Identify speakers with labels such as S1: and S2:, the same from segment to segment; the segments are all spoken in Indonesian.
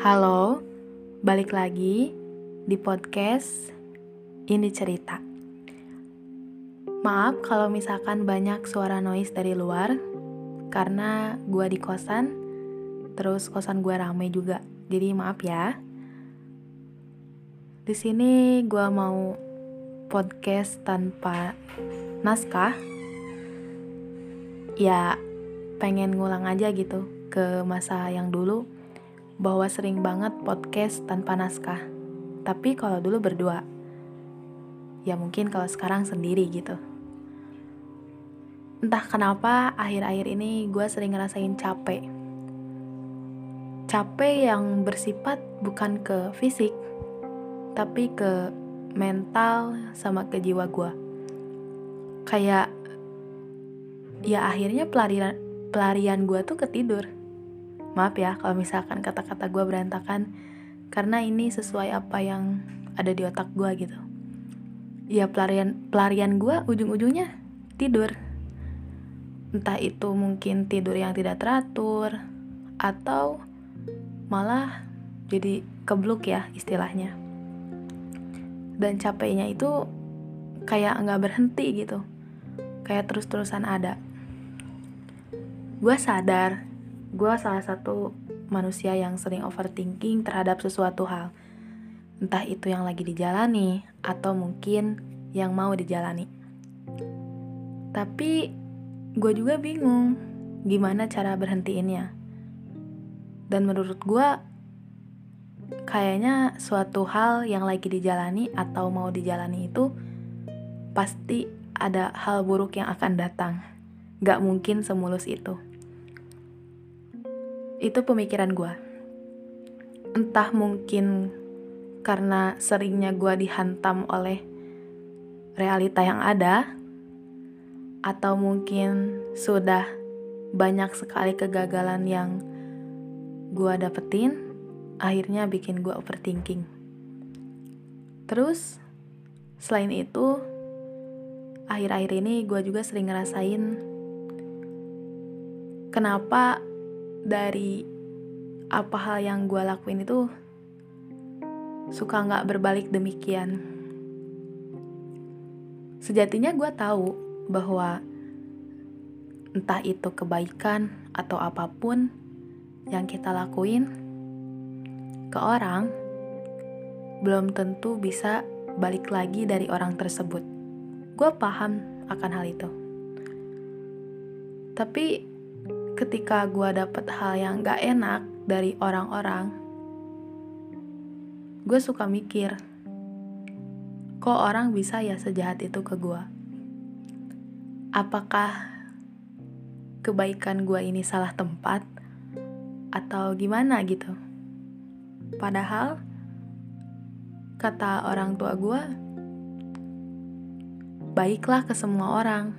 S1: Halo, balik lagi di podcast Ini Cerita. Maaf kalau misalkan banyak suara noise dari luar, karena gua di kosan, terus kosan gua rame juga. Jadi maaf ya. Di sini gua mau podcast tanpa naskah. Ya, pengen ngulang aja gitu ke masa yang dulu bahwa sering banget podcast tanpa naskah. Tapi kalau dulu berdua, ya mungkin kalau sekarang sendiri gitu. Entah kenapa akhir-akhir ini gue sering ngerasain capek. Capek yang bersifat bukan ke fisik, tapi ke mental sama ke jiwa gue. Kayak ya akhirnya pelarian pelarian gue tuh ketidur Maaf ya kalau misalkan kata-kata gue berantakan karena ini sesuai apa yang ada di otak gue gitu. Ya pelarian pelarian gue ujung-ujungnya tidur. Entah itu mungkin tidur yang tidak teratur atau malah jadi kebluk ya istilahnya. Dan capeknya itu kayak nggak berhenti gitu. Kayak terus-terusan ada. Gue sadar gue salah satu manusia yang sering overthinking terhadap sesuatu hal. Entah itu yang lagi dijalani atau mungkin yang mau dijalani. Tapi gue juga bingung gimana cara berhentiinnya. Dan menurut gue kayaknya suatu hal yang lagi dijalani atau mau dijalani itu pasti ada hal buruk yang akan datang. Gak mungkin semulus itu. Itu pemikiran gue. Entah mungkin karena seringnya gue dihantam oleh realita yang ada, atau mungkin sudah banyak sekali kegagalan yang gue dapetin, akhirnya bikin gue overthinking. Terus, selain itu, akhir-akhir ini gue juga sering ngerasain kenapa dari apa hal yang gue lakuin itu suka nggak berbalik demikian. Sejatinya gue tahu bahwa entah itu kebaikan atau apa pun yang kita lakuin ke orang, belum tentu bisa balik lagi dari orang tersebut. Gue paham akan hal itu. Tapi ketika gue dapet hal yang gak enak dari orang-orang, gue suka mikir, kok orang bisa ya sejahat itu ke gue? Apakah kebaikan gue ini salah tempat? Atau gimana gitu? Padahal, kata orang tua gue, baiklah ke semua orang.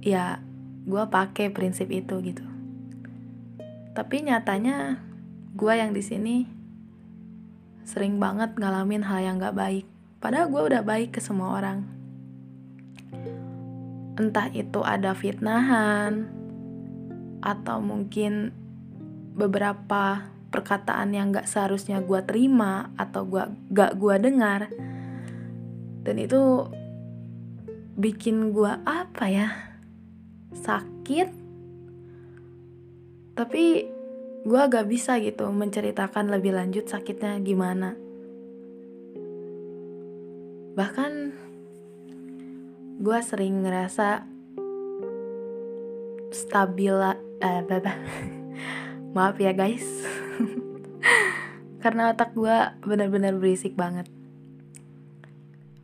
S1: Ya, gue pakai prinsip itu gitu. Tapi nyatanya gue yang di sini sering banget ngalamin hal yang gak baik. Padahal gue udah baik ke semua orang. Entah itu ada fitnahan atau mungkin beberapa perkataan yang gak seharusnya gue terima atau gua gak gue dengar. Dan itu bikin gue apa ya sakit tapi gue agak bisa gitu menceritakan lebih lanjut sakitnya gimana. Bahkan gue sering ngerasa stabil eh baba maaf ya guys. Karena otak gue benar-benar berisik banget.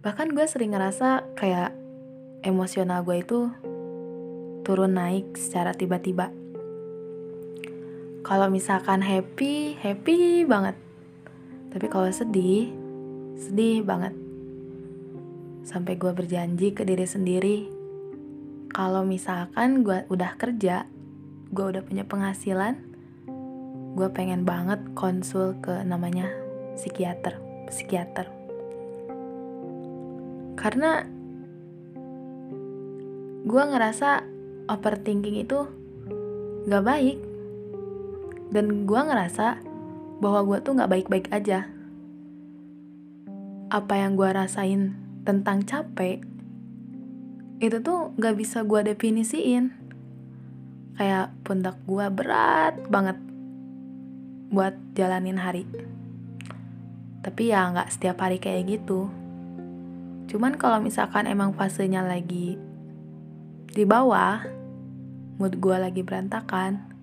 S1: Bahkan gue sering ngerasa kayak emosional gue itu turun naik secara tiba-tiba. Kalau misalkan happy, happy banget. Tapi kalau sedih, sedih banget. Sampai gue berjanji ke diri sendiri, kalau misalkan gue udah kerja, gue udah punya penghasilan, gue pengen banget konsul ke namanya psikiater, psikiater. Karena gue ngerasa overthinking itu gak baik. Dan gue ngerasa bahwa gue tuh gak baik-baik aja. Apa yang gue rasain tentang capek itu tuh gak bisa gue definisiin. Kayak pundak gue berat banget buat jalanin hari. Tapi ya nggak setiap hari kayak gitu. Cuman kalau misalkan emang fasenya lagi di bawah mood gue lagi berantakan.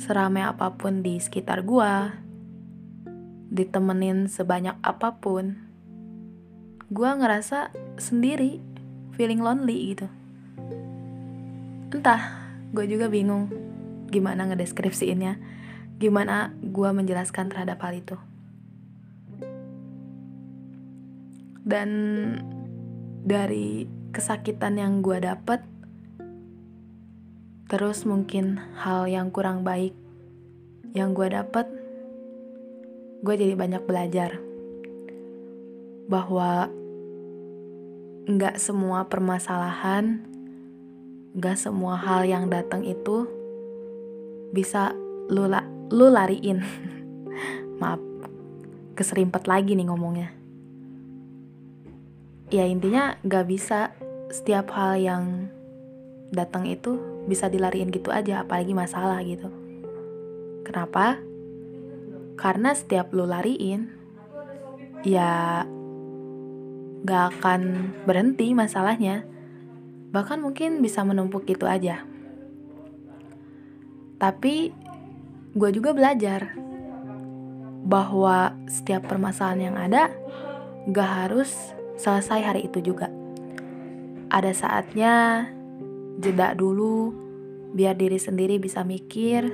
S1: Seramai apa pun di sekitar gue ditemenin sebanyak apa pun gue ngerasa sendiri feeling lonely gitu. Entah gue juga bingung gimana ngedeskripsiinnya gimana gue menjelaskan terhadap hal itu. Dan dari kesakitan yang gue dapet terus mungkin hal yang kurang baik yang gue dapet gue jadi banyak belajar bahwa nggak semua permasalahan, nggak semua hal yang datang itu bisa lu, la lu lariin. Maaf, keserimpet lagi nih ngomongnya. Ya intinya nggak bisa setiap hal yang datang itu bisa dilariin gitu aja, apalagi masalah gitu. Kenapa? Karena setiap lu lariin, ya gak akan berhenti masalahnya. Bahkan mungkin bisa menumpuk gitu aja. Tapi gue juga belajar bahwa setiap permasalahan yang ada gak harus selesai hari itu juga. Ada saatnya jeda dulu biar diri sendiri bisa mikir.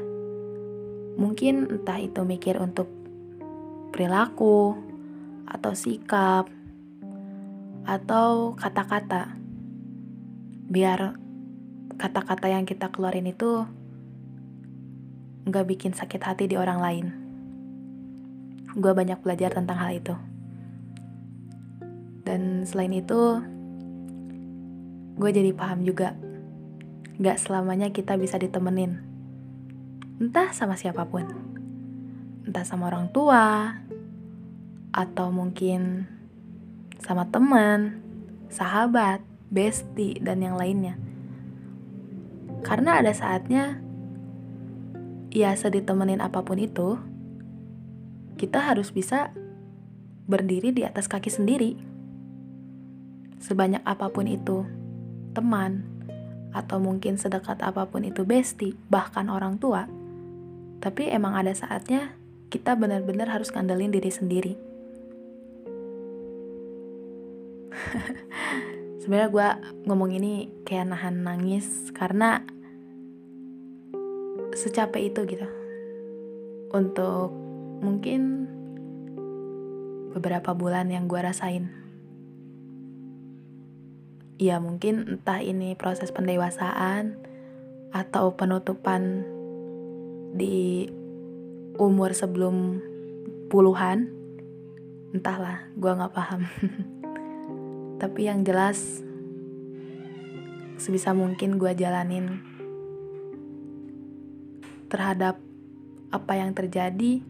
S1: Mungkin entah itu mikir untuk perilaku atau sikap atau kata-kata. Biar kata-kata yang kita keluarin itu nggak bikin sakit hati di orang lain. Gue banyak belajar tentang hal itu. Dan selain itu, gue jadi paham juga, gak selamanya kita bisa ditemenin. Entah sama siapa pun. Entah sama orang tua, atau mungkin sama teman, sahabat, bestie, dan yang lainnya. Karena ada saatnya, ya sedih temenin apa pun itu, kita harus bisa berdiri di atas kaki sendiri. Sebanyak apa pun itu, teman, atau mungkin sedekat apa pun itu bestie, bahkan orang tua, tapi emang ada saatnya kita benar-benar harus ngandelin diri sendiri. Sebenarnya gue ngomong ini kayak nahan nangis karena secapek itu gitu. Untuk mungkin beberapa bulan yang gue rasain ya mungkin entah ini proses pendewasaan atau penutupan di umur sebelum puluhan. Entahlah gue nggak paham. Tapi yang jelas sebisa mungkin gue jalanin terhadap apa yang terjadi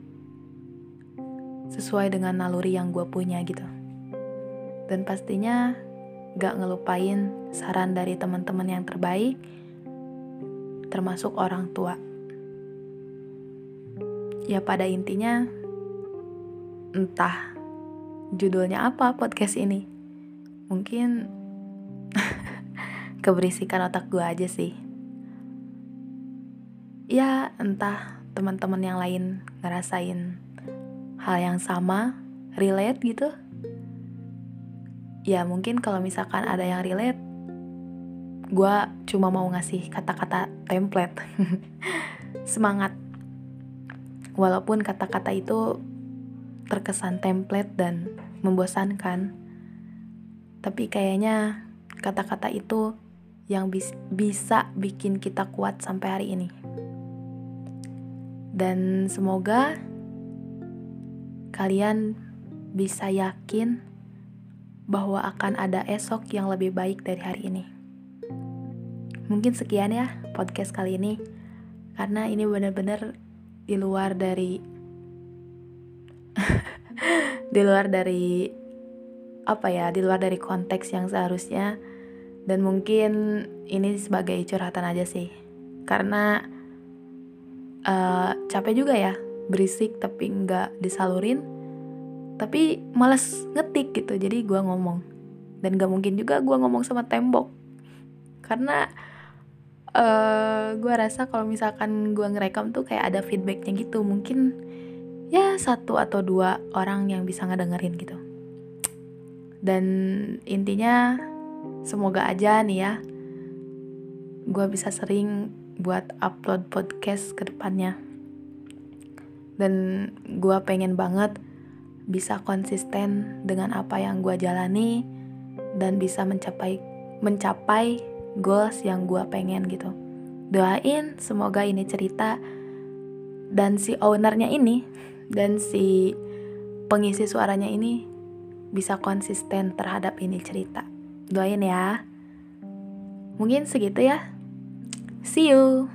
S1: sesuai dengan naluri yang gue punya gitu. Dan pastinya gak ngelupain saran dari teman-teman yang terbaik termasuk orang tua. Ya pada intinya entah judulnya apa podcast ini. Mungkin keberisikan otak gue aja sih. Ya entah teman-teman yang lain ngerasain hal yang sama relate gitu ya mungkin kalau misalkan ada yang relate gue cuma mau ngasih kata-kata template semangat walaupun kata-kata itu terkesan template dan membosankan tapi kayaknya kata-kata itu yang bis bisa bikin kita kuat sampai hari ini. Dan semoga kalian bisa yakin bahwa akan ada esok yang lebih baik dari hari ini. Mungkin sekian ya podcast kali ini, karena ini benar-benar di luar dari di luar dari apa ya di luar dari konteks yang seharusnya dan mungkin ini sebagai curhatan aja sih karena uh, capek juga ya berisik tapi nggak disalurin tapi males ngetik gitu jadi gue ngomong. Dan gak mungkin juga gue ngomong sama tembok. Karena uh, eh, gue rasa kalau misalkan gue ngerekam tuh kayak ada feedbacknya gitu. Mungkin ya satu atau dua orang yang bisa ngedengerin gitu. Dan intinya semoga aja nih ya gue bisa sering buat upload podcast ke depannya. Dan gue pengen banget bisa konsisten dengan apa yang gue jalani dan bisa mencapai mencapai goals yang gue pengen gitu. Doain semoga ini cerita dan si ownernya ini dan si pengisi suaranya ini bisa konsisten terhadap ini cerita. Doain ya. Mungkin segitu ya. See you